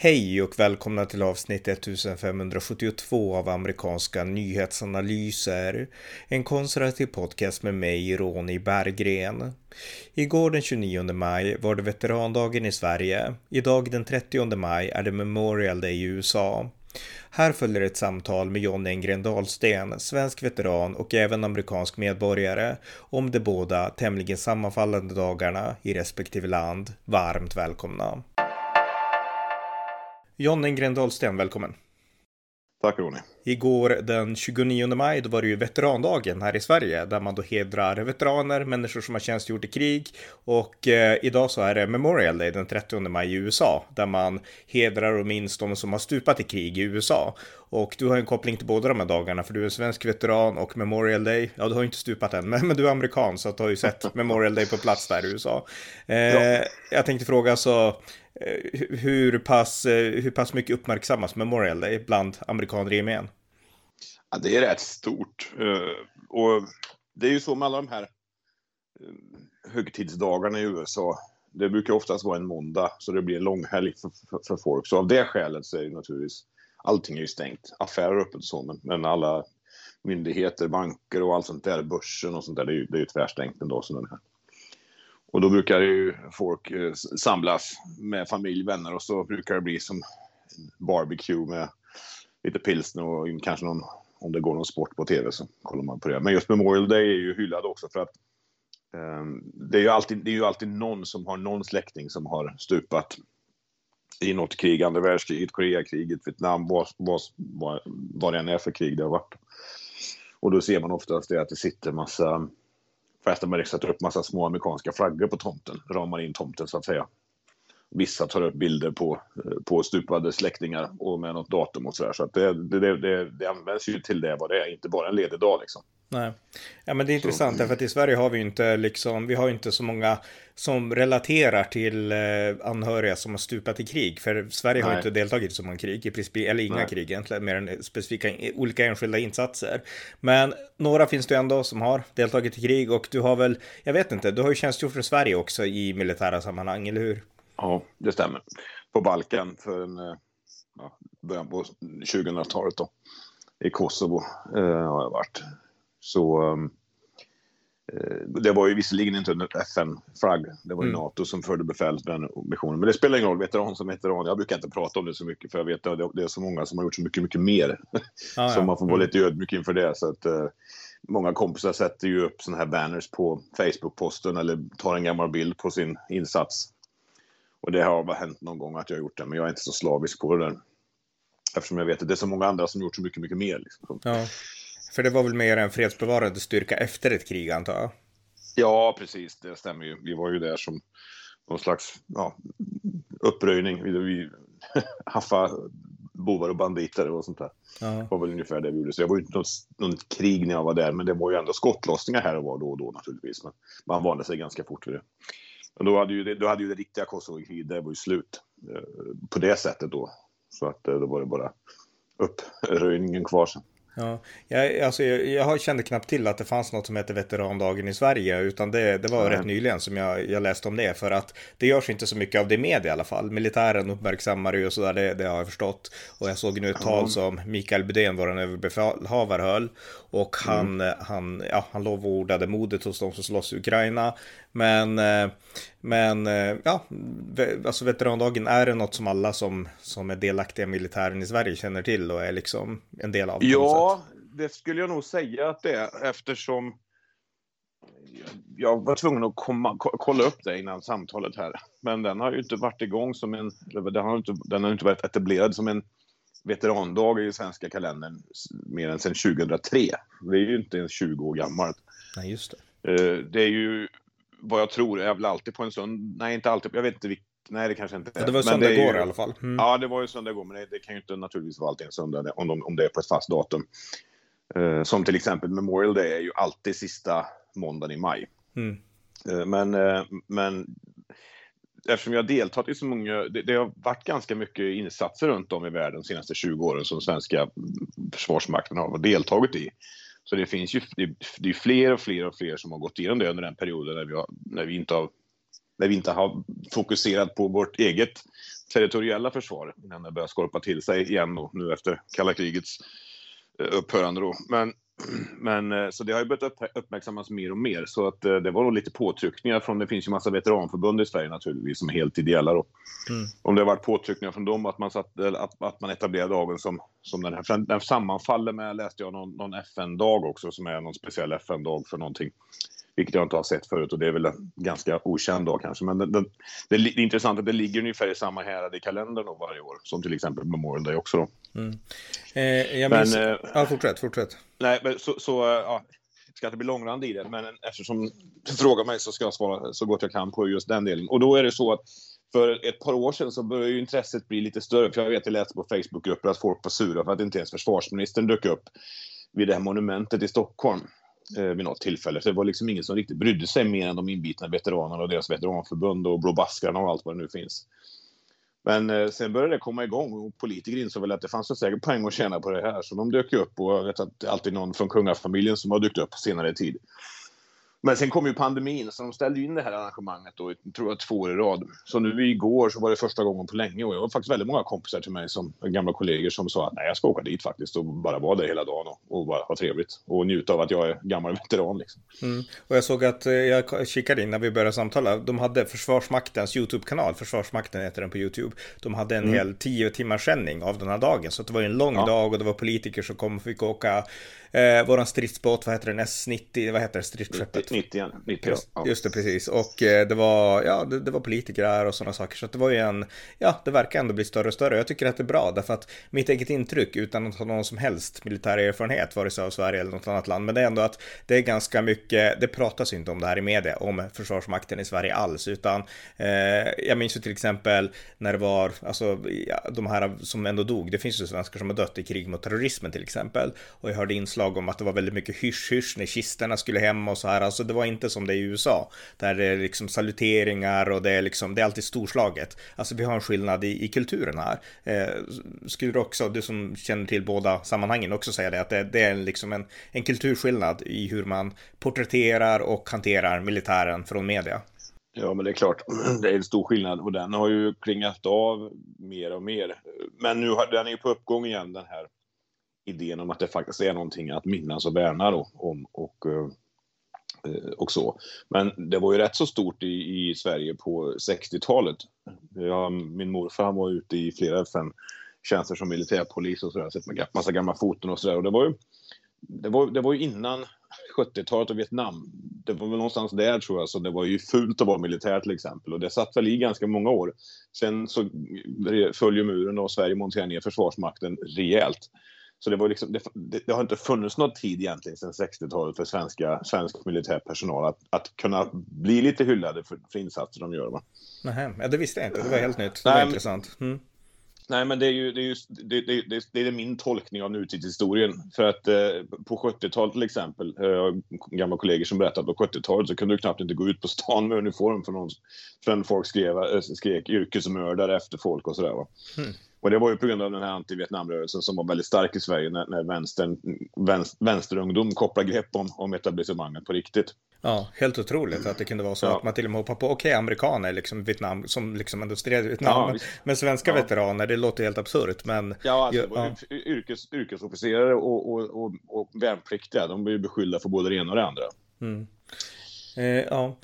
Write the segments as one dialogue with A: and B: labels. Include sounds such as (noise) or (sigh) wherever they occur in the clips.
A: Hej och välkomna till avsnitt 1572 av amerikanska nyhetsanalyser. En konservativ podcast med mig, Ronny Berggren. Igår den 29 maj var det veterandagen i Sverige. Idag den 30 maj är det Memorial Day i USA. Här följer ett samtal med John Engren Dahlsten, svensk veteran och även amerikansk medborgare, om de båda tämligen sammanfallande dagarna i respektive land. Varmt välkomna! John Engren Dahlsten, välkommen.
B: Tack Ronny.
A: Igår den 29 maj då var det ju veterandagen här i Sverige där man då hedrar veteraner, människor som har tjänstgjort i krig och eh, idag så är det Memorial Day den 30 maj i USA där man hedrar och minns de som har stupat i krig i USA. Och du har en koppling till båda de här dagarna för du är svensk veteran och Memorial Day, ja du har inte stupat än, men, (laughs) men du är amerikan så du har ju sett (laughs) Memorial Day på plats där i USA. Eh, ja. Jag tänkte fråga så Eh, hur pass, eh, hur pass mycket uppmärksammas Memorial Day bland amerikaner i gemen?
B: Ja, det är rätt stort. Eh, och det är ju så med alla de här högtidsdagarna i USA. Det brukar oftast vara en måndag, så det blir en lång helg för, för, för, folk. Så av det skälet så är det naturligtvis, allting är ju stängt. Affärer öppet och så, men, men alla myndigheter, banker och allt sånt där, börsen och sånt där, det är ju, det är ju tvärstängt en dag som den här. Och då brukar ju folk eh, samlas med familj, vänner och så brukar det bli som barbecue med lite pilsner och kanske någon, om det går någon sport på tv så kollar man på det. Men just Memorial Day är ju hyllad också för att eh, det, är ju alltid, det är ju alltid någon som har någon släkting som har stupat i något krig, andra världskriget, Koreakriget, Vietnam, vad, vad, vad, det än är för krig det har varit. Och då ser man oftast det att det sitter massa Förresten, man sätter upp massa små amerikanska flaggor på tomten, ramar in tomten så att säga. Vissa tar upp bilder på, eh, på stupade släktingar och med något datum och sådär. Så att det, det, det, det används ju till det vad det är, inte bara en ledig dag liksom.
A: Nej, ja men det är intressant så. därför att i Sverige har vi ju inte liksom, vi har inte så många som relaterar till eh, anhöriga som har stupat i krig. För Sverige Nej. har inte deltagit i så många krig, i princip, eller inga Nej. krig egentligen, mer än specifika olika enskilda insatser. Men några finns det ändå som har deltagit i krig och du har väl, jag vet inte, du har ju tjänstgjort för Sverige också i militära sammanhang, eller hur?
B: Ja, det stämmer. På Balkan för en, eh, ja, början på 2000-talet då. I Kosovo eh, har jag varit. Så um, det var ju visserligen inte en FN-flagg, det var ju mm. NATO som förde befälet med den missionen. Men det spelar ingen roll, veteran som veteran. Jag brukar inte prata om det så mycket för jag vet att det är så många som har gjort så mycket, mycket mer. (laughs) Ah, så ja. man får vara mm. lite ödmjuk inför det. Så att, uh, många kompisar sätter ju upp sådana här banners på Facebook-posten eller tar en gammal bild på sin insats. Och det har bara hänt någon gång att jag har gjort det, men jag är inte så slavisk på det där. Eftersom jag vet att det är så många andra som gjort så mycket, mycket mer. Liksom.
A: Ja. För det var väl mer en fredsbevarande styrka efter ett krig antar jag?
B: Ja, precis. Det stämmer ju. Vi var ju där som någon slags ja, uppröjning. Vi, vi (laughs) haffa bovar och banditer och sånt där. Ja. Det var väl ungefär det vi gjorde. Så jag var ju inte något, något krig när jag var där, men det var ju ändå skottlossningar här och var då och då naturligtvis. Men man vande sig ganska fort vid det. Och då hade ju det, då hade ju det riktiga Kosovo-kriget, det var ju slut eh, på det sättet då. Så att eh, då var det bara uppröjningen kvar sen.
A: Ja, jag, alltså, jag, jag kände knappt till att det fanns något som heter veterandagen i Sverige, utan det, det var mm. rätt nyligen som jag, jag läste om det, för att det görs inte så mycket av det i media i alla fall. Militären uppmärksammar det och sådär, det, det har jag förstått. Och jag såg nu ett tal som Mikael Bydén, vår överbefälhavare, höll. Och han, mm. han, ja, han lovordade modet hos de som slåss i Ukraina. Men, eh, men eh, ja, alltså veterandagen är det något som alla som, som är delaktiga i militären i Sverige känner till och är liksom en del av?
B: Ja, det skulle jag nog säga att det är eftersom jag var tvungen att komma, kolla upp det innan samtalet här. Men den har ju inte varit igång som en, den har inte, den har inte varit etablerad som en veterandag i svenska kalendern mer än sedan 2003. Det är ju inte ens 20 år gammalt.
A: Nej, just
B: det. Eh, det är ju vad jag tror är väl alltid på en söndag. Nej, inte alltid. Jag vet inte. Nej, det kanske inte
A: är. Det var söndag igår i alla fall.
B: Mm. Ja, det var ju söndag igår, men det, det, kan ju inte naturligtvis vara alltid en söndag om, de, om det är på ett fast datum. Uh, som till exempel Memorial Day är ju alltid sista måndagen i maj. Mm. Uh, men, uh, men eftersom jag deltagit i så många, det, det, har varit ganska mycket insatser runt om i världen de senaste 20 åren som svenska försvarsmakten har deltagit i. Så det finns ju det, det är fler och fler och fler som har gått igenom det under den perioden när vi, har, när vi, inte, har, när vi inte har fokuserat på vårt eget territoriella försvar innan det börjar skorpa till sig igen då, nu efter kalla krigets eh, upphörande. Då. Men, (clears throat) men, eh, så det har ju börjat uppmärksammas mer och mer. Så att det var nog lite påtryckningar från, det finns ju massa veteranförbund i Sverige naturligtvis som är helt ideella då. Mm. Om det har varit påtryckningar från dem att man, satt, att, att man etablerade dagen som, som den här, den sammanfaller med, läste jag, någon, någon FN-dag också som är någon speciell FN-dag för någonting. Vilket jag inte har sett förut och det är väl en ganska okänd dag kanske. Men det, det, det är intressant att det ligger ungefär i samma härad i kalendern då varje år. Som till exempel Memorial Day också då. Mm.
A: Eh, jag minns... Men, eh, ja, fortsätt, fortsätt.
B: Nej, men så, så eh, ja, ska inte bli långrandig i det, men eftersom du frågar mig så ska jag svara så gott jag kan på just den delen. Och då är det så att för ett par år sedan så började ju intresset bli lite större. För jag vet, jag läste på Facebookgrupper att folk var sura för att inte ens försvarsministern dök upp vid det här monumentet i Stockholm eh, vid något tillfälle. Så det var liksom ingen som riktigt brydde sig mer än de inbitna veteranerna och deras veteranförbund och Blå Baskrarna och allt vad det nu finns. Men eh, sen började det komma igång och politiker insåg väl att det fanns säkert poäng att tjäna på det här. Så de dök upp och jag vet att det är alltid någon från kungafamiljen som har dykt upp på senare tid. Men sen kom ju pandemin, så de ställde in det här arrangemanget då, tror jag, två år i rad. Så nu igår så var det första gången på länge och jag har faktiskt väldigt många kompisar till mig, som gamla kollegor, som sa att nej, jag ska åka dit faktiskt och bara vara där hela dagen och, och bara ha trevligt och njuta av att jag är gammal veteran. Liksom.
A: Mm. Och jag såg att, eh, jag kikade in när vi började samtala, de hade Försvarsmaktens YouTube-kanal, Försvarsmakten heter den på YouTube. De hade en mm. hel tio timmars sändning av den här dagen, så det var en lång ja. dag och det var politiker som kom och fick åka Eh, våran stridsbåt, vad heter den? S90, vad heter det? Stridsskeppet?
B: 90, 90
A: ja. Just det, precis. Och eh, det var, ja, det, det var politiker där och sådana saker. Så det var ju en, ja, det verkar ändå bli större och större. Jag tycker att det är bra, därför att mitt eget intryck, utan att ha någon som helst militär erfarenhet, vare sig av Sverige eller något annat land, men det är ändå att det är ganska mycket, det pratas inte om det här i media, om Försvarsmakten i Sverige alls, utan eh, jag minns ju till exempel när det var, alltså, de här som ändå dog, det finns ju svenskar som har dött i krig mot terrorismen till exempel, och jag hörde inslag inslag om att det var väldigt mycket hysch-hysch när kisterna skulle hem och så här. Alltså Alltså, det var inte som det är i USA. Där det är liksom saluteringar och det är liksom, det är alltid storslaget. Alltså vi har en skillnad i, i kulturen här. Eh, skulle du också, du som känner till båda sammanhangen, också säga det att det, det är liksom en, en kulturskillnad i hur man porträtterar och hanterar militären från media.
B: Ja, men det är klart, (clears throat) det är en stor skillnad och den har ju klingat av mer och mer. Men nu har den är ju på uppgång igen den här idén om att det faktiskt är någonting att minnas och värna då, om och, eh, Eh, och så. Men det var ju rätt så stort i, i Sverige på 60-talet. Ja, min morfar han var ute i flera FN-tjänster som militärpolis och sådär, sett massa gamla foton och sådär. Och det var ju, det var, det var ju innan 70-talet och Vietnam. Det var väl någonstans där tror jag, så det var ju fult att vara militär till exempel. Och det satt väl i ganska många år. Sen så följer muren och Sverige monterade ner Försvarsmakten rejält. Så det, var liksom, det, det, har inte funnits någon tid egentligen sedan 60-talet för svenska, svensk militär personal att, att kunna bli lite hyllade för, för insatser de gör. Va?
A: Nähä, ja, det visste jag inte. Det var helt nytt. Det var Nej, intressant. Mm.
B: Nej, men det är ju, det är, ju, det, det, det, är min tolkning av nutidshistorien. För att eh, på 70-talet till exempel, eh, gamla kollegor som berättade att på 70-talet så kunde du knappt inte gå ut på stan med uniform för någon, förrän folk skrev, äh, skrek yrkesmördare efter folk och sådär. Va? Mm. Och det var ju på grund av den här anti-Vietnamrörelsen som var väldigt stark i Sverige när, när vänstern, vänster, vänsterungdom kopplade grepp om, om etablissemanget på riktigt.
A: Ja, helt otroligt att det kunde vara så ja. att man till och med hoppar på, okej, okay, amerikaner liksom Vietnam, som liksom ändå stred i Vietnam, ja, men, men, svenska ja. veteraner, det låter helt absurt, men...
B: Ja, alltså, ja. Yrkes, yrkesofficerare och, och, och, och värnpliktiga, de blir ju beskyllda för både det ena och det andra. Mm.
A: Eh, ja,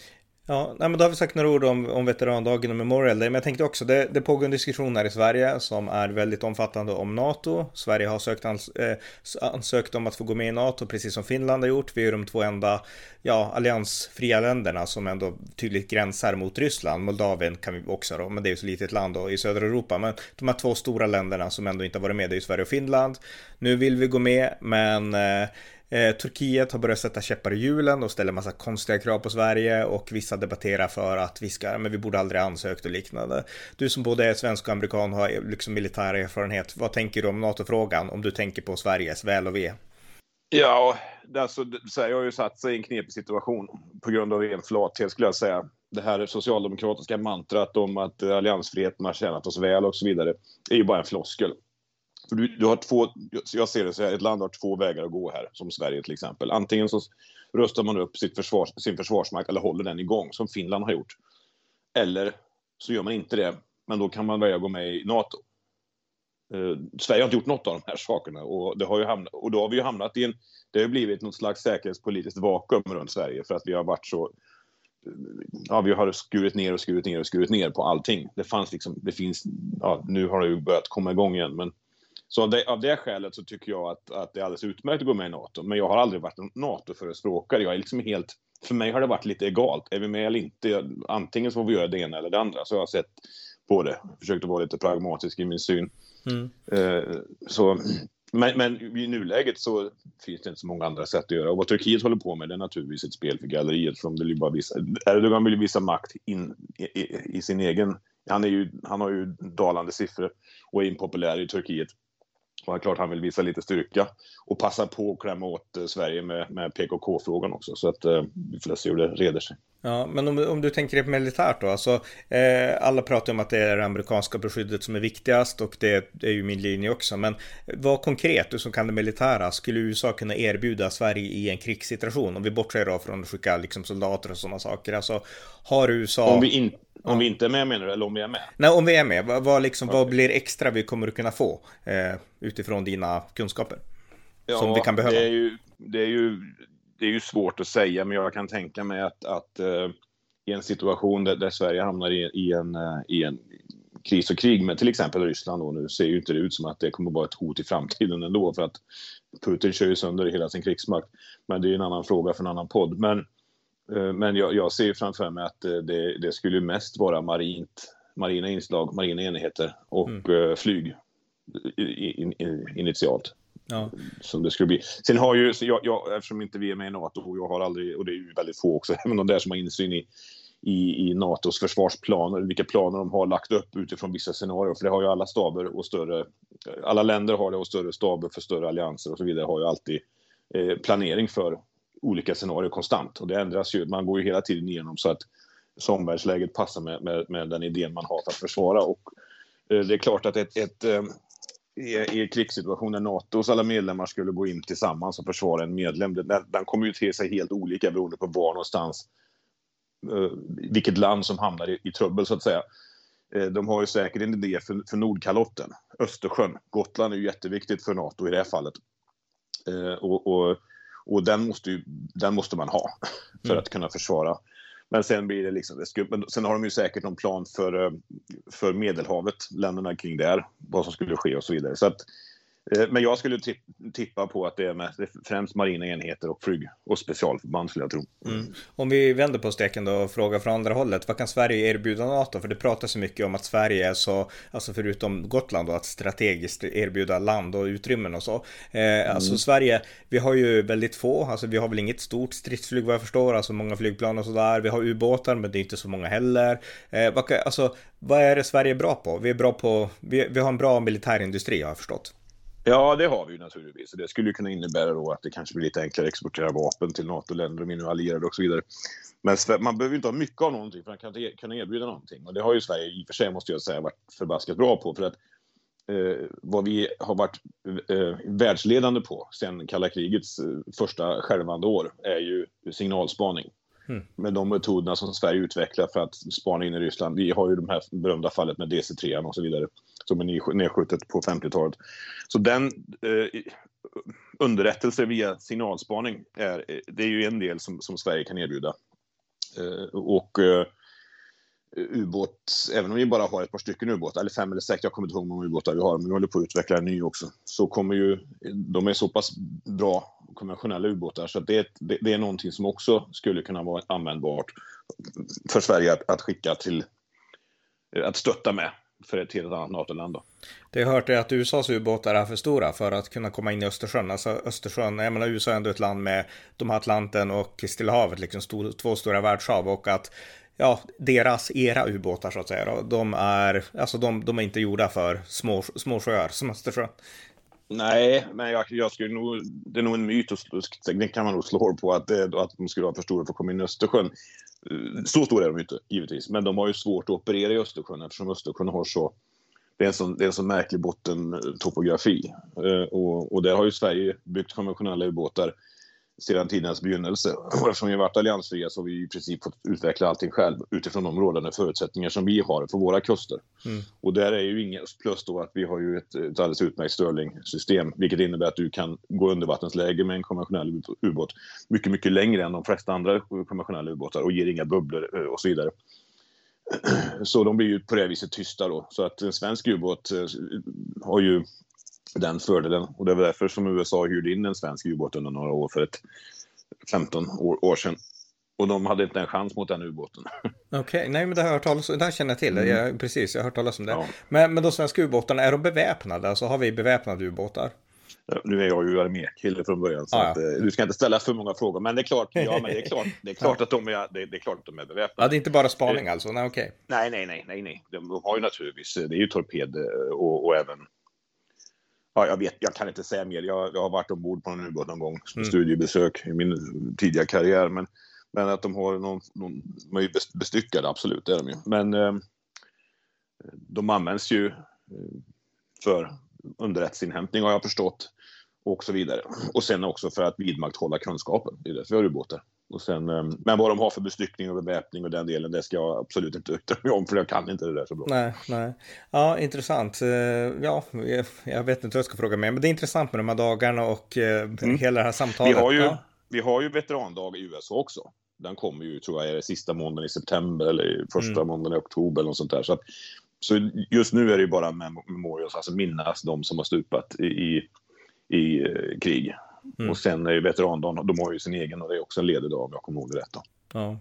A: Ja, nej, men då har vi sagt några ord om, om veterandagen och Memorial Day, men jag tänkte också, det, det pågår en diskussion här i Sverige som är väldigt omfattande om NATO. Sverige har sökt ans äh, ansökt om att få gå med i NATO, precis som Finland har gjort. Vi är de två enda ja, alliansfria länderna som ändå tydligt gränsar mot Ryssland. Moldavien kan vi också då, men det är ju så litet land då i södra Europa. Men de här två stora länderna som ändå inte har varit med, det är ju Sverige och Finland. Nu vill vi gå med, men eh, Eh, Turkiet har börjat sätta käppar i hjulen och ställer massa konstiga krav på Sverige och vissa debatterar för att vi ska, men vi borde aldrig ansökt och liknande. Du som både är svensk och amerikan och har liksom militär erfarenhet, vad tänker du om NATO-frågan om du tänker på Sveriges väl och ve?
B: Ja, alltså, Sverige har ju satt sig i en knepig situation på grund av ren flathet skulle jag säga. Det här socialdemokratiska mantrat om att alliansfriheten har tjänat oss väl och så vidare är ju bara en floskel. För du, du har två, jag ser det så här, ett land har två vägar att gå här, som Sverige till exempel. Antingen så rustar man upp sitt försvars, sin försvarsmakt eller håller den igång, som Finland har gjort. Eller så gör man inte det, men då kan man välja att gå med i NATO. Eh, Sverige har inte gjort något av de här sakerna och, det har ju hamnat, och då har vi ju hamnat i en... Det har blivit något slags säkerhetspolitiskt vakuum runt Sverige för att vi har varit så... Ja, vi har skurit ner och skurit ner och skurit ner på allting. Det fanns liksom, det finns, ja, nu har det ju börjat komma igång igen, men så av det, av det skälet så tycker jag att, att det är alldeles utmärkt att gå med i NATO. Men jag har aldrig varit en NATO-förespråkare. Jag är liksom helt, för mig har det varit lite egalt. Är vi med eller inte? Antingen så får vi göra det ena eller det andra. Så jag har sett på det. Försökt att vara lite pragmatisk i min syn. Mm. Uh, så, men, men, i nuläget så finns det inte så många andra sätt att göra. Och vad Turkiet håller på med det är naturligtvis ett spel för galleriet. För de vill bara visa, Erdogan vill visa makt in, i, i, i, sin egen... Han, är ju, han har ju dalande siffror och är impopulär i Turkiet. Och klart han vill visa lite styrka och passa på att klämma åt eh, Sverige med, med PKK-frågan också. Så att eh, vi får se hur det reder sig.
A: Ja, men om, om du tänker dig militärt då, alltså eh, alla pratar om att det är det amerikanska beskyddet som är viktigast och det, det, är ju min linje också. Men vad konkret, du som kan det militära, skulle USA kunna erbjuda Sverige i en krigssituation? Om vi bortser då från att skicka liksom soldater och sådana saker. Alltså har USA...
B: Om vi inte om vi inte är med menar du, eller om vi är med?
A: Nej, om vi är med. Vad, vad, liksom, okay. vad blir extra vi kommer att kunna få eh, utifrån dina kunskaper?
B: Ja, som vi kan behöva? Det är, ju, det, är ju, det är ju svårt att säga, men jag kan tänka mig att, att uh, i en situation där, där Sverige hamnar i, i, en, uh, i en kris och krig med till exempel Ryssland och nu ser ju inte det ut som att det kommer att vara ett hot i framtiden ändå för att Putin kör ju sönder hela sin krigsmakt. Men det är en annan fråga för en annan podd. Men Eh, men jag, jag ser framför mig att det, det skulle mest vara marint, marina inslag, marina enheter och mm. Flyg in, in, initialt. Ja. Som det skulle bli. Sen har ju, jag, jag, eftersom inte vi är med i NATO, och jag har aldrig, och det är ju väldigt få också, (laughs) även de där som har insyn i, i, i NATOs försvarsplaner, vilka planer de har lagt upp utifrån vissa scenarier. För det har ju alla staber och större, alla länder har det och större staber för större allianser och så vidare har ju alltid eh, planering för olika scenarier konstant och det ändras ju. Man går ju hela tiden igenom så att omvärldsläget passar med, med, med, den idén man har för att försvara. Och eh, det är klart att ett, ett eh, i, i krigssituationer NATOs alla medlemmar skulle gå in tillsammans och försvara en medlem, den, den kommer ju te sig helt olika beroende på var någonstans, eh, vilket land som hamnar i, i trubbel så att säga. Eh, de har ju säkert en idé för, för Nordkalotten, Östersjön. Gotland är ju jätteviktigt för NATO i det här fallet. Eh, och, och och den måste, ju, den måste man ha (laughs) för mm. att kunna försvara. Men sen blir det liksom, det skulle, men sen har de ju säkert någon plan för, eh, för Medelhavet, länderna kring där, vad som skulle ske och så vidare. Så att Eh, men jag skulle tippa på att det är, mest, främst marina enheter och flyg och specialförband skulle jag tro.
A: Mm. Om vi vänder på steken då och frågar från andra hållet. Vad kan Sverige erbjuda NATO? För det pratas så mycket om att Sverige är så, alltså förutom Gotland då, att strategiskt erbjuda land och utrymmen och så. Eh, mm. Alltså Sverige, vi har ju väldigt få, alltså vi har väl inget stort stridsflyg vad jag förstår, alltså många flygplan och sådär. Vi har ubåtar men det är inte så många heller. Eh, vad, alltså, vad är det Sverige är bra på? Vi är bra på, vi, vi har en bra militärindustri har jag förstått.
B: Ja, det har vi ju naturligtvis. Det skulle kunna innebära då att det kanske blir lite enklare att exportera vapen till NATO-länder och mindre allierade och så vidare. Men man behöver inte ha mycket av någonting för att e- kunna erbjuda någonting. Och det har ju Sverige i och för sig, måste jag säga, varit förbaskat bra på. För att eh, vad vi har varit eh, världsledande på sedan kalla krigets eh, första skälvande år är ju signalspaning. Mm. Med de metoderna som Sverige utvecklar för att spana in i Ryssland. Vi har ju de här berömda fallet med DC-3 och så vidare som är nedskjutet på 50-talet. Så den eh, underrättelse via signalspaning är, eh, det är ju en del som, som Sverige kan erbjuda. Eh, och eh, ubåt, även om vi bara har ett par stycken ubåtar, eller fem eller sex, jag kommer inte ihåg hur många ubåtar vi har, men vi håller på att utveckla en ny också, så kommer ju, de är så pass bra konventionella ubåtar så det, det, det är någonting som också skulle kunna vara användbart för Sverige att, att skicka till, att stötta med för ett helt annat NATO-land.
A: Det jag hört är att USAs ubåtar är för stora för att kunna komma in i Östersjön. Alltså Östersjön, jag menar USA är ändå ett land med de här Atlanten och Stilla havet, liksom stor, två stora världshav och att ja, deras era ubåtar så att säga, då, de är, alltså de, de är inte gjorda för små, små sjöar som Östersjön.
B: Nej, men jag, jag skulle nog, det är nog en myt, och kan man nog slå på, att, eh, att de skulle vara för stora för att komma in i Östersjön. Eh, så stora är de inte, givetvis, men de har ju svårt att operera i Östersjön eftersom Östersjön har så det är en sån, det är en sån märklig bottentopografi. Eh, och, och där har ju Sverige byggt konventionella ubåtar sedan tidens begynnelse. Och eftersom vi har varit alliansfria så har vi i princip fått utveckla allting själv utifrån de rådande förutsättningar som vi har för våra kuster. Mm. Och där är ju inget plus då att vi har ju ett, ett alldeles utmärkt Stirling-system, vilket innebär att du kan gå undervattensläge med en konventionell ubåt mycket, mycket längre än de flesta andra konventionella ubåtar och ger inga bubblor eh, och så vidare. (clears throat) Så de blir ju på det viset tysta då. Så att en svensk ubåt eh, har ju den fördelen. Och det var därför som USA hyrde in en svensk ubåt under några år för ett 15 år, år sedan. Och de hade inte en chans mot den ubåten. (laughs)
A: Okej, okay. nej men det har jag hört talas om, det här känner jag till. Mm. Jag, precis, jag har hört talas om det. Ja. Men, men de svenska ubåtarna, är de beväpnade? Alltså har vi beväpnade ubåtar?
B: Nu är jag ju armékille från början, så ah, ja. att, eh, du ska inte ställa för många frågor. Men det är klart, ja, men det är klart, det är (laughs) klart att de är, det, det är klart att de är beväpnade.
A: Ja, det är inte bara spaning alltså? Nej, okej. Okay.
B: Nej, nej, nej, nej, nej. De, de har ju naturligtvis, det är ju torped och, och även Ja, jag vet, jag kan inte säga mer. Jag, jag har varit ombord på en ubåt någon gång mm. studiebesök i min tidiga karriär. Men, men att de har någon, någon de är ju bestyckade, absolut, det är de ju. Men eh, de används ju eh, för underrättelseinhämtning har jag förstått och så vidare. Och sen också för att vidmakthålla kunskapen. Det är därför vi har ubåtar. Och sen, ehm, men vad de har för bestyckning och beväpning och den delen, det ska jag absolut inte yttra mig om, för jag kan inte det där så bra.
A: Nej, nej. Ja, intressant. Eh, ja, jag vet inte vad jag ska fråga mer, men det är intressant med de här dagarna och eh, mm. hela det här samtalet.
B: Vi har ju,
A: ja.
B: vi har ju veterandag i USA också. Den kommer ju, tror jag, är sista måndagen i september eller första mm. måndagen i oktober eller något sånt där. Så, att, så just nu är det ju bara memorials, alltså minnas de som har stupat i, i, i eh, krig. Mm. Och sen är ju veterandagen, de har ju sin egen och det är också en ledig dag om jag kommer ihåg det rätt. Ja.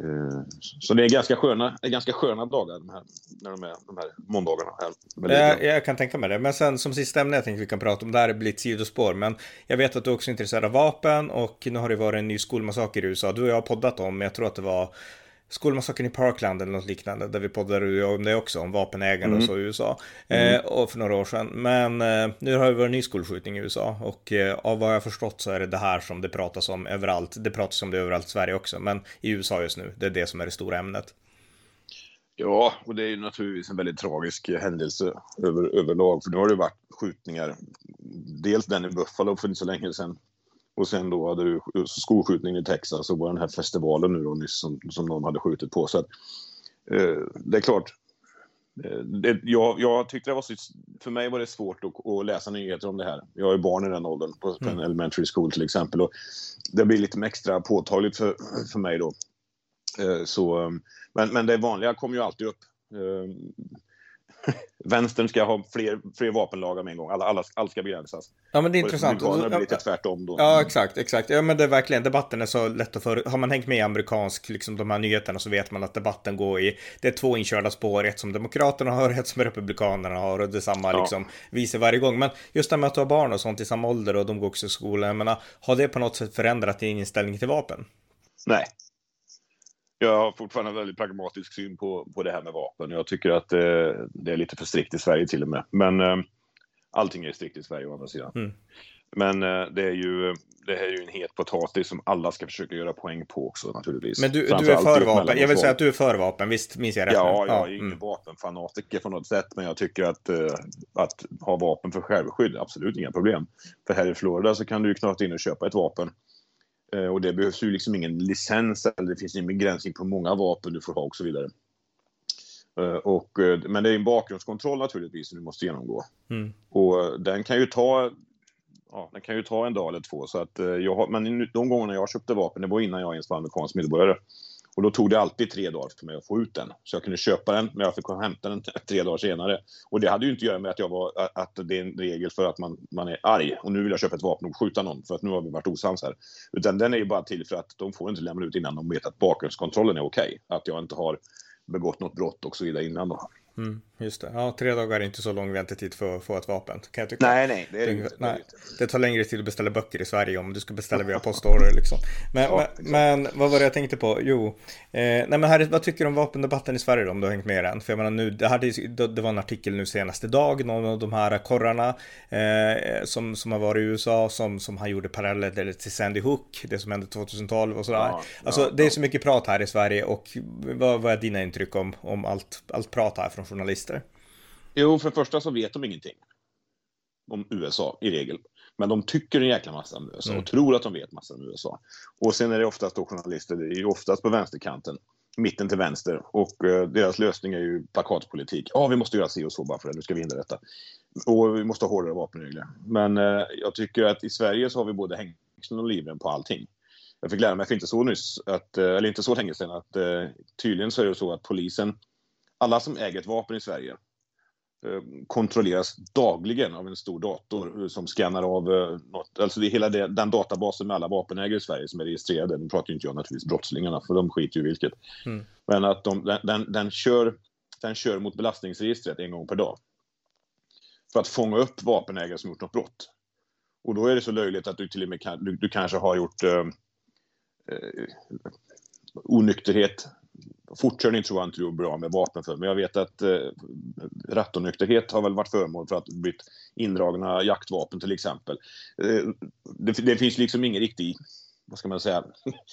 B: Eh, så det är ganska sköna, är ganska sköna dagar de här, när de, är, de här måndagarna. Här
A: jag, jag kan tänka mig det. Men sen som sista ämne jag tänkte vi kan prata om, det här blir ett sidospår. Men jag vet att du också är intresserad av vapen och nu har det varit en ny skolmassaker i USA. Du och jag har poddat om, jag tror att det var Skolmassakern i Parkland eller något liknande, där vi poddade om det också, om vapenägande mm. och så i USA. Mm. Eh, och för några år sedan. Men eh, nu har det varit en ny skolskjutning i USA och eh, av vad jag förstått så är det det här som det pratas om överallt. Det pratas om det överallt i Sverige också, men i USA just nu, det är det som är det stora ämnet.
B: Ja, och det är ju naturligtvis en väldigt tragisk händelse över, överlag, för nu har det varit skjutningar. Dels den i Buffalo för inte så länge sedan och sen då hade du skolskjutningen i Texas och den här festivalen nu då nyss som, som någon hade skjutit på. Så att, eh, det är klart, eh, det, jag, jag tyckte det var så, för mig var det svårt att, att, läsa nyheter om det här. Jag är barn i den åldern på, på en mm. elementary school till exempel. Och det blir lite extra påtagligt för, för mig då. Eh, så, men, men det vanliga kommer ju alltid upp. (laughs) Vänstern ska ha fler, fler vapenlagar med en gång. Alla, alla, allt ska begränsas.
A: Ja, men det är intressant.
B: Det blir lite tvärtom då.
A: Ja, exakt, exakt. Ja, men det är verkligen, debatten är så lätt att för. Har man hängt med i amerikansk, liksom de här nyheterna så vet man att debatten går i, det är två inkörda spår, ett som Demokraterna har, ett som Republikanerna har och detsamma ja. liksom visar varje gång. Men just det med att ha barn och sånt i samma ålder och de går också i skolan, jag menar, har det på något sätt förändrat din inställning till vapen?
B: Nej, jag har fortfarande en väldigt pragmatisk syn på, på det här med vapen. Jag tycker att eh, det är lite för strikt i Sverige till och med. Men eh, allting är strikt i Sverige å andra sidan. Mm. Men eh, det, är ju, det här är ju en het potatis som alla ska försöka göra poäng på också naturligtvis.
A: Men du, du är för vapen? Jag vill säga att du är för vapen, visst minns jag rätt?
B: Ja, jag är ingen mm. vapenfanatiker på något sätt, men jag tycker att, uh, att ha vapen för självskydd, absolut inga problem. För här i Florida så kan du ju knata in och köpa ett vapen Eh, och det behövs ju liksom ingen licens eller det finns ingen begränsning på många vapen du får ha och så vidare. Eh, och, eh, men det är en bakgrundskontroll naturligtvis som du måste genomgå. Mm. Och den kan ju ta ja, den kan ju ta en dag eller två. Så att, jag men de gångerna jag köpte vapen, det var innan jag ens var amerikansk medborgare. Och då tog det alltid tre dagar för mig att få ut den. Så jag kunde köpa den, men jag fick hämta den (laughs) tre dagar senare. Och det hade ju inte att göra med att, jag var, att det är en regel för att man, man är arg och nu vill jag köpa ett vapen och skjuta någon för att nu har vi varit osams här. Utan den är ju bara till för att de får inte lämna ut innan de vet att bakgrundskontrollen är okej. Okay. Att jag inte har begått något brott och så vidare innan då.
A: Mm, just det. Ja, tre dagar är inte så lång väntetid för att få ett vapen. Kan jag tycka.
B: Nej, nej. Det, är det, inte,
A: nej. det tar längre tid att beställa böcker i Sverige om du ska beställa via postorder liksom. Men, ja, men, men, vad var det jag tänkte på? Jo, eh, nej men Harry, vad tycker du om vapendebatten i Sverige då, om du har hängt med i den? För jag menar nu, det, hade, det var en artikel nu senast idag, någon av de här korrarna eh, som, som har varit i USA, som, som han gjorde paralleller till Sandy Hook, det som hände 2012 och sådär. Ja, alltså ja, det är så mycket prat här i Sverige och vad, vad är dina intryck om, om allt, allt prat här från journalister?
B: Jo, för det första så vet de ingenting om USA i regel. Men de tycker en jäkla massa om USA
A: Mm.
B: och tror att de vet massa om USA. Och sen är det oftast då journalister, det är ju oftast på vänsterkanten, mitten till vänster. Och eh, deras lösning är ju plakatpolitik. Ja, vi måste göra si och så bara för det, nu ska vi hindra detta. Och vi måste ha hårdare vapenregler. Men eh, jag tycker att i Sverige så har vi både hängslen och livrem på allting. Jag fick lära mig för inte så nyss, att, eh, eller inte så länge sedan, att eh, tydligen så är det så att polisen, alla som äger ett vapen i Sverige, kontrolleras dagligen av en stor dator eh, som scannar av eh, något. Alltså det är hela det, den databasen med alla vapenägare i Sverige som är registrerade. Nu pratar ju inte jag naturligtvis brottslingarna, för de skiter ju vilket.
A: Mm.
B: Men att de, den, den, den, kör, den kör mot belastningsregistret en gång per dag. För att fånga upp vapenägare som gjort något brott. Och då är det så löjligt att du till och med kan, du, du kanske har gjort eh, eh, onykterhet. Fortkörning tror jag inte du är bra med vapen för, men jag vet att eh, rattonykterhet har väl varit föremål för att blivit indragna jaktvapen till exempel. Eh, det, det finns liksom ingen riktig, vad ska man säga,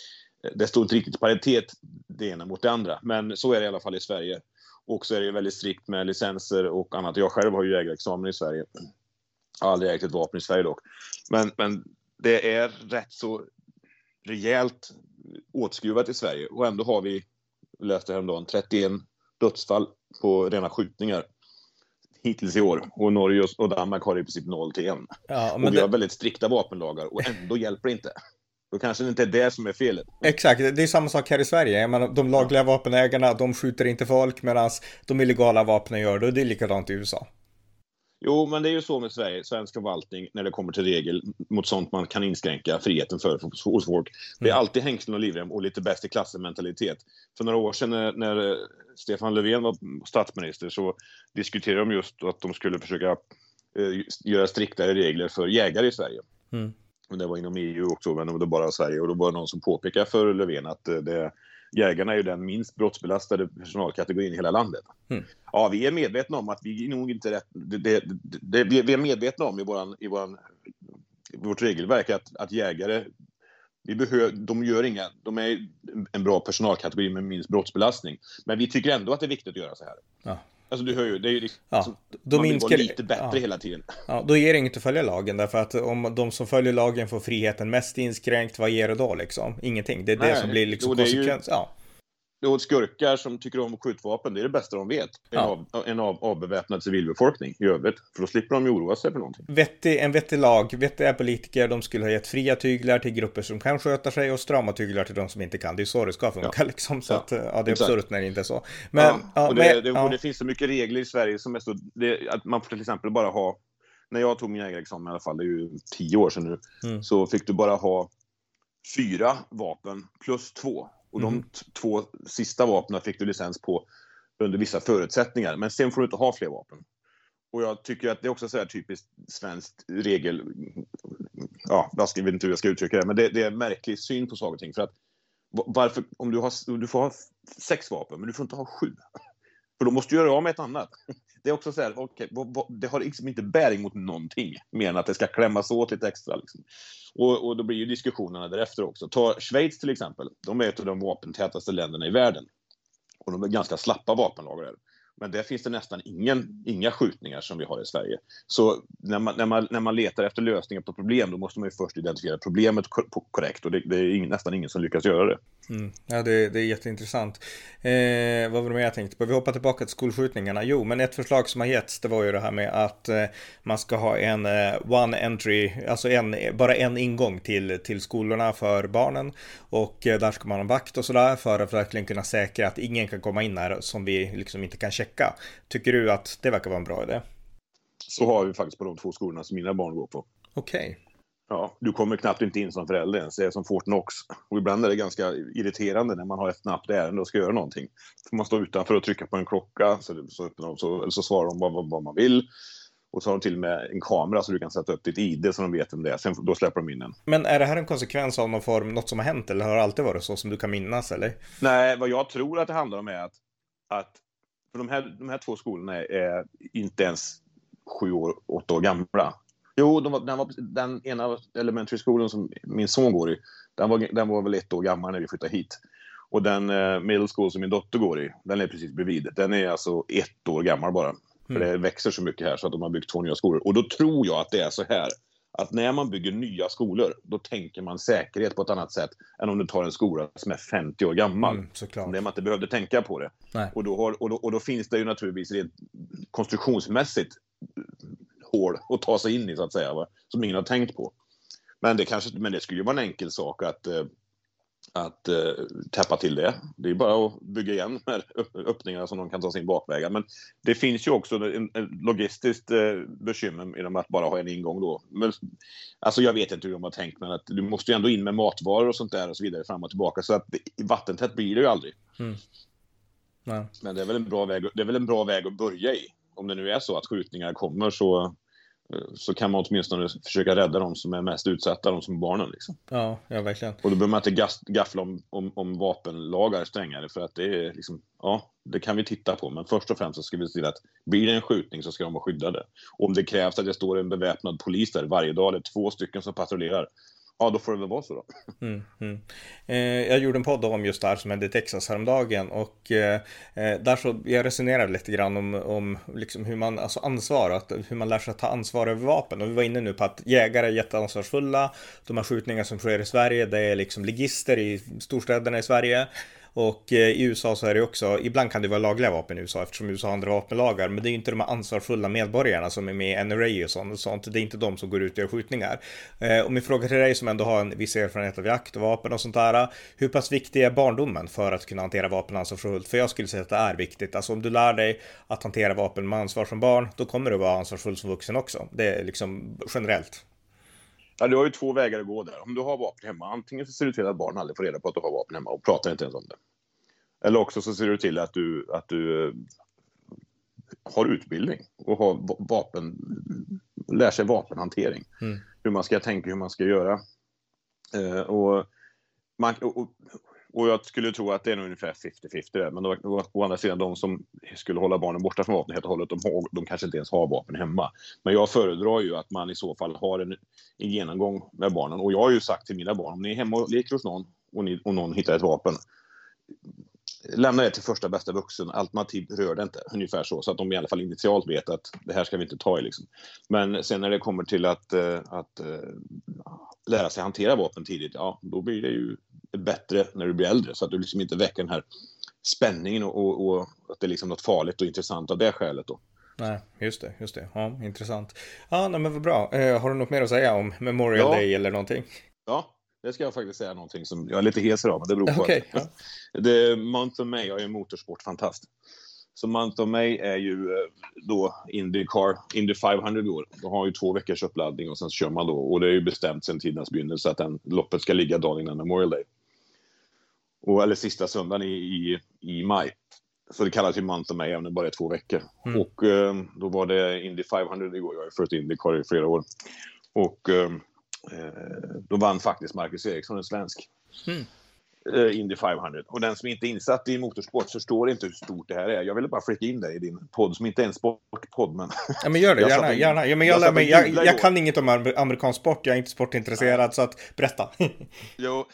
B: (laughs) det står inte riktigt i paritet det ena mot det andra, men så är det i alla fall i Sverige. Och så är det ju väldigt strikt med licenser och annat. Jag själv har ju jägarexamen i Sverige. Jag har aldrig ägt ett vapen i Sverige dock. Men, men det är rätt så rejält åtskruvat i Sverige och ändå har vi, läste häromdagen, 31 dödsfall på rena skjutningar hittills i år. Och Norge och- och Danmark har i princip 0 till 1.
A: Ja,
B: Och
A: men
B: vi har
A: det,
B: väldigt strikta vapenlagar och ändå hjälper det inte. Då kanske det inte är det som är felet.
A: exakt, det är samma sak här i Sverige. Jag menar, de lagliga vapenägarna, de skjuter inte folk medan de illegala vapnen gör det. Och det är likadant i USA.
B: Jo, men det är ju så med Sverige, svensk förvaltning, när det kommer till regel mot sånt man kan inskränka friheten för hos folk. Det är
A: Mm.
B: alltid hängslen och livrem och lite bäst i klassen-mentalitet. För några år sedan när, när eh, Stefan Löfven var statsminister så diskuterade de just att de skulle försöka eh, göra striktare regler för jägare i Sverige.
A: Mm.
B: Det var inom EU också, men det var bara Sverige. Och då var det någon som påpekade för Löfven att eh, det, jägarna är ju den minst brottsbelastade personalkategorin i hela landet.
A: Mm.
B: Ja, vi är medvetna om att vi är nog inte rätt... Det, det, det, vi är medvetna om i, våran, i, våran, i vårt regelverk att, att jägare, vi behöver, de gör inga... De är en bra personalkategori med minst brottsbelastning. Men vi tycker ändå att det är viktigt att göra så här.
A: Ja.
B: Alltså du hör ju, det är ju liksom,
A: Ja, då
B: man vill vara
A: det-
B: lite bättre
A: ja.
B: hela tiden.
A: Ja, då ger det inget att följa lagen därför att om de som följer lagen får friheten mest inskränkt, vad ger det då liksom? Ingenting. Det är det
B: Nej,
A: som blir liksom
B: det ju-
A: konsekvens. Ja.
B: Och skurkar som tycker om skjutvapen, det är det bästa de vet. En,
A: Ja.
B: av, en av, avbeväpnad civilbefolkning i övrigt. För då slipper de ju oroa sig för någonting.
A: Vettig, en vettig lag, vettiga politiker, de skulle ha gett fria tyglar till grupper som kan sköta sig och strama tyglar till de som inte kan. Det är så det ska funka liksom. Så
B: Ja.
A: att, ja, det är absurt när det inte är så. Men,
B: ja,
A: ja,
B: och, det,
A: men,
B: det,
A: ja.
B: och det finns så mycket regler i Sverige som är så... Det, att man får till exempel bara ha... När jag tog min jägarexamen i alla fall, det är ju tio år sedan nu,
A: Mm.
B: så fick du bara ha fyra vapen plus två. Och
A: Mm.
B: de t- två sista vapnen fick du licens på under vissa förutsättningar. Men sen får du inte ha fler vapen. Och jag tycker att det är också så här typiskt svenskt regel... Ja, jag vet inte hur jag ska uttrycka det, men det, det är en märklig syn på saker och ting. För att va- varför, om du, har, du får ha sex vapen, men du får inte ha sju. För då måste du göra av med ett annat. Det är också så här, okay, vad- vad- det har liksom inte bäring mot någonting, mer än att det ska klämmas åt lite extra. Liksom. Och, och då blir ju diskussionerna därefter också. Ta Schweiz till exempel. De är ett av de vapentätaste länderna i världen. Och de är ganska slappa vapenlagar. Men där finns det nästan ingen, inga skjutningar som vi har i Sverige. Så när man, när, man, när man letar efter lösningar på problem, då måste man ju först identifiera problemet korrekt. Och det, det är ing, nästan ingen som lyckas göra det.
A: Mm. Ja, det, det är jätteintressant. Eh, vad var det mer jag tänkte på? Vi hoppar tillbaka till skolskjutningarna. Jo, men ett förslag som har getts, det var ju det här med att eh, man ska ha en eh, one entry, alltså en, bara en ingång till, till skolorna för barnen. Och eh, där ska man ha en vakt och sådär för att verkligen kunna säkra att ingen kan komma in här som vi liksom inte kan checka. Tycker du att det verkar vara en bra idé?
B: Så har vi faktiskt på de två skolorna som mina barn går på.
A: Okej.
B: Ja, du kommer knappt inte in som förälder ens. Det är som Fort Knox. Och ibland är det ganska irriterande när man har ett snabbt ärende och ska göra någonting. Får man stå utanför och trycka på en klocka så, så, så, eller så svarar de vad, vad, vad man vill. Och så har de till och med en kamera så du kan sätta upp ditt ID så de vet vem det är. Sen då släpper de in en.
A: Men är det här en konsekvens av någon form, något som har hänt eller har det alltid varit så som du kan minnas eller?
B: Nej, vad jag tror att det handlar om är att, att för de här, de här två skolorna är, inte ens sju år, åtta år gamla. Jo, de var, den, var, den ena elementary skolan som min son går i, den var, den var väl ett år gammal när vi flyttade hit. Och den eh, middle school som min dotter går i, den är precis bredvid. Den är alltså ett år gammal bara. För
A: Mm.
B: det växer så mycket här så att de har byggt två nya skolor. Och då tror jag att det är så här att när man bygger nya skolor, då tänker man säkerhet på ett annat sätt än om du tar en skola som är 50 år gammal. Mm,
A: såklart.
B: Det man inte behövde tänka på det. Och då, har, och, då, och då finns det ju naturligtvis rent konstruktionsmässigt hål att ta sig in i, så att säga, va? som ingen har tänkt på. Men det, kanske, men det skulle ju vara en enkel sak att eh, att eh, täppa till det. Det är bara att bygga igen med öppningar som de kan ta sin bakvägar. Men det finns ju också en, en logistiskt eh, bekymmer genom att bara ha en ingång då. Men, alltså jag vet inte hur de har tänkt, men att du måste ju ändå in med matvaror och sånt där och så vidare fram och tillbaka. Så att vattentätt blir det ju aldrig. Mm. Men det är, väl en bra väg, det är väl en bra väg att börja i. Om det nu är så att skjutningar kommer så så kan man åtminstone försöka rädda de som är mest utsatta, de som är barnen. Liksom.
A: Ja, ja, verkligen.
B: Och då behöver man inte gaffla om, om, om vapenlagar strängare för att det är liksom, ja, det kan vi titta på. Men först och främst så ska vi se till att blir det en skjutning så ska de vara skyddade. Och om det krävs att det står en beväpnad polis där varje dag, eller två stycken som patrullerar, Ja, då får det väl vara så då.
A: Mm, mm. Eh, jag gjorde en podd om just det här som hände i Texas häromdagen och eh, eh, där så jag resonerade lite grann om, om liksom hur man, alltså ansvar, att, hur man lär sig att ta ansvar över vapen och vi var inne nu på att jägare är jätteansvarsfulla. De här skjutningar som sker i Sverige, det är liksom ligister i storstäderna i Sverige och eh, i USA så är det också, ibland kan det vara lagliga vapen i USA eftersom USA har andra vapenlagar, men det är inte de ansvarsfulla medborgarna som är med i NRA och sånt, sånt. Det är inte de som går ut och gör skjutningar. Eh, och min fråga till dig som ändå har en viss erfarenhet av jakt och vapen och sånt där, hur pass viktig är barndomen för att kunna hantera vapen ansvarsfullt? För jag skulle säga att det är viktigt. Alltså om du lär dig att hantera vapen med ansvar som barn, då kommer du vara ansvarsfull som vuxen också. Det är liksom generellt.
B: Ja, du har ju två vägar att gå där. Om du har vapen hemma, antingen så ser du till att barn aldrig får reda på att du har vapen hemma och pratar inte ens om det. Eller också så ser du till att du, att du eh, har utbildning och har vapen, lär sig vapenhantering. Mm. Hur man ska tänka, hur man ska göra. Eh, och, man, och, och jag skulle tro att det är ungefär 50-50 Men då, å, å andra sidan, de som skulle hålla barnen borta från vapen helt och hållet, de, har, de kanske inte ens har vapen hemma. Men jag föredrar ju att man i så fall har en, en genomgång med barnen. Och jag har ju sagt till mina barn, om ni är hemma och leker hos någon och, ni, och någon hittar ett vapen, lämna det till första bästa vuxen, alternativt rör det inte. Ungefär så, så att de i alla fall initialt vet att det här ska vi inte ta i. Liksom. Men sen när det kommer till att, eh, att uh, lära sig hantera vapen tidigt, ja, då blir det ju bättre när du blir äldre. Så att du liksom inte väcker den här spänningen och, och, och att det är liksom något farligt och intressant av det skälet. Då.
A: Nej, just det, just det. Ja, intressant. Ja, nej, men vad bra. Eh, har du något mer att säga om Memorial ja. Day eller någonting?
B: Ja, det ska jag faktiskt säga någonting som jag är lite hes idag, men det beror på okay, att det, Month of May är ju motorsportfantast. Så Month of May är ju eh, då Indycar, Indy 500 i år. Då har ju två veckors uppladdning och sen kör man då. Och det är ju bestämt sedan tidens begynnelse att den, loppet ska ligga dagen innan Memorial Day. Och, eller sista söndagen i, i, i maj. Så det kallas ju Month of May även om det bara är två veckor. Mm. Och eh, då var det Indy 500 igår. Jag har ju följt Indycar i flera år. Och Eh, då vann faktiskt Marcus Eriksson, en svensk. Mm. Indy 500. Och den som inte är insatt i motorsport förstår inte hur stort det här är. Jag ville bara flika in det i din podd, som inte är en sportpodd. Men...
A: Ja, men gör det, gärna. En, gärna. Ja, men jag, jag, mig, jag, jag kan inget om amerikansk sport, jag är inte sportintresserad, Nej. så att berätta. (laughs)
B: jo,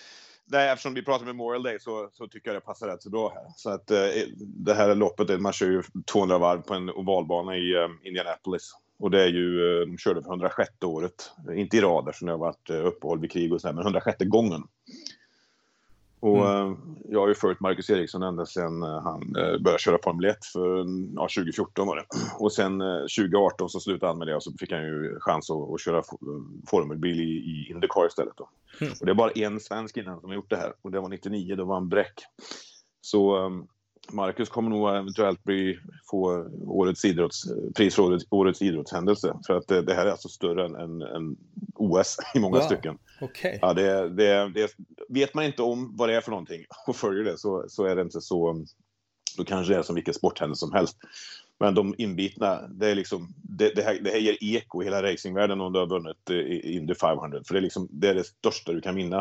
B: nej, eftersom vi pratar Memorial Day så, så tycker jag det passar rätt så bra här. Så att eh, det här loppet, man kör ju 200 varv på en ovalbana i eh, Indianapolis. Och det är ju, eh, de körde för 106 året, inte i rad eftersom det har varit eh, uppehåll vid krig och sådär, men 106 gången. Och mm. Eh, jag har ju följt Marcus Eriksson ända sedan han började köra Formel 1 för ja, 2014 var det. (clears throat) Och sen 2018 så slutade han med det och så fick han ju chans att, att köra formelbil i, i Indycar istället. Då. Mm. Och det är bara en svensk innan som har gjort det här och det var 99, då var han Bräck. Så ehm, Marcus kommer nog eventuellt bli, få årets idrotts, pris för årets, årets idrottshändelse. För att det, det, här är alltså större än, än, än OS i många wow. stycken.
A: Okay.
B: Ja, det, det, det, vet man inte om vad det är för någonting (laughs) och följer det så, så är det inte så... Då kanske det är som vilken sporthändelse som helst. Men de inbitna, det, är liksom, det, det, här, det här ger eko i hela racingvärlden om du har vunnit Indy 500. För det är, liksom, det är det största du kan vinna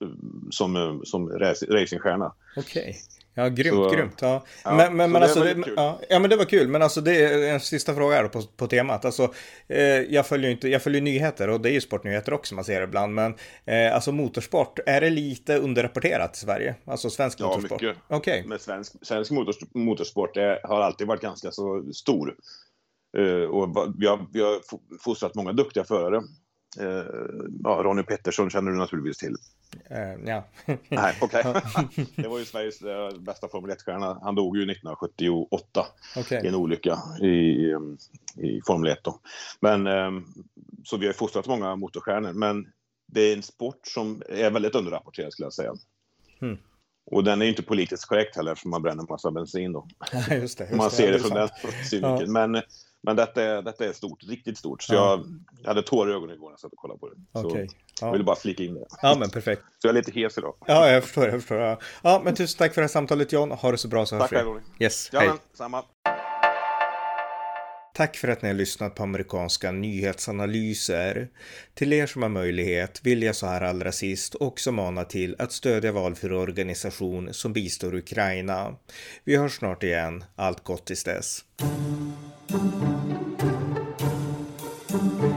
B: eh, som, som racingstjärna.
A: Okej. Ja, grymt, så, grymt. Ja. ja men, men, men alltså, det, ja, ja, men det var kul. Men alltså det är en sista fråga här på, på temat. Alltså, eh, jag följer inte, jag följer nyheter och det är ju sportnyheter också man ser ibland. Men eh, alltså motorsport, är det lite underrapporterat i Sverige? Alltså svensk
B: ja,
A: motorsport?
B: Ja, mycket. Okay. Men svensk, svensk motorsport är, har alltid varit ganska så stor. Uh, och vi har, vi har fostrat många duktiga förare. Eh, ja, Ronny Pettersson känner du naturligtvis till.
A: Uh, ja. (laughs)
B: Nej, okej. Okay. (laughs) det var ju Sveriges uh, bästa Formel 1-stjärna. Han dog ju 1978 okay. i en olycka i, um, i Formel 1. Då. Men, um, så vi har fostrat många motorstjärnor, men det är en sport som är väldigt underrapporterad skulle jag säga. Mm. Och den är ju inte politiskt korrekt heller eftersom man bränner massa bensin då. (laughs)
A: Ja, just det, just
B: man ser det, det från den synvinkeln. Ja. Men men detta är, detta är stort, riktigt stort. Så ja. jag, hade tårar i ögonen igår när jag satt och kollade på det.
A: Okay.
B: Ja. Jag ville bara flika in det.
A: Ja, men perfekt.
B: Så jag är lite hes idag.
A: Ja, jag förstår. Jag förstår ja. ja, men tusen tack för det här samtalet John. Ha det så bra så
B: hörs vi. Tack,
A: Yes,
B: ja,
A: hej.
B: Men, samma.
A: Tack för att ni har lyssnat på amerikanska nyhetsanalyser. Till er som har möjlighet vill jag så här allra sist också mana till att stödja valfri organisation som bistår Ukraina. Vi hörs snart igen. Allt gott tills dess. Thank you.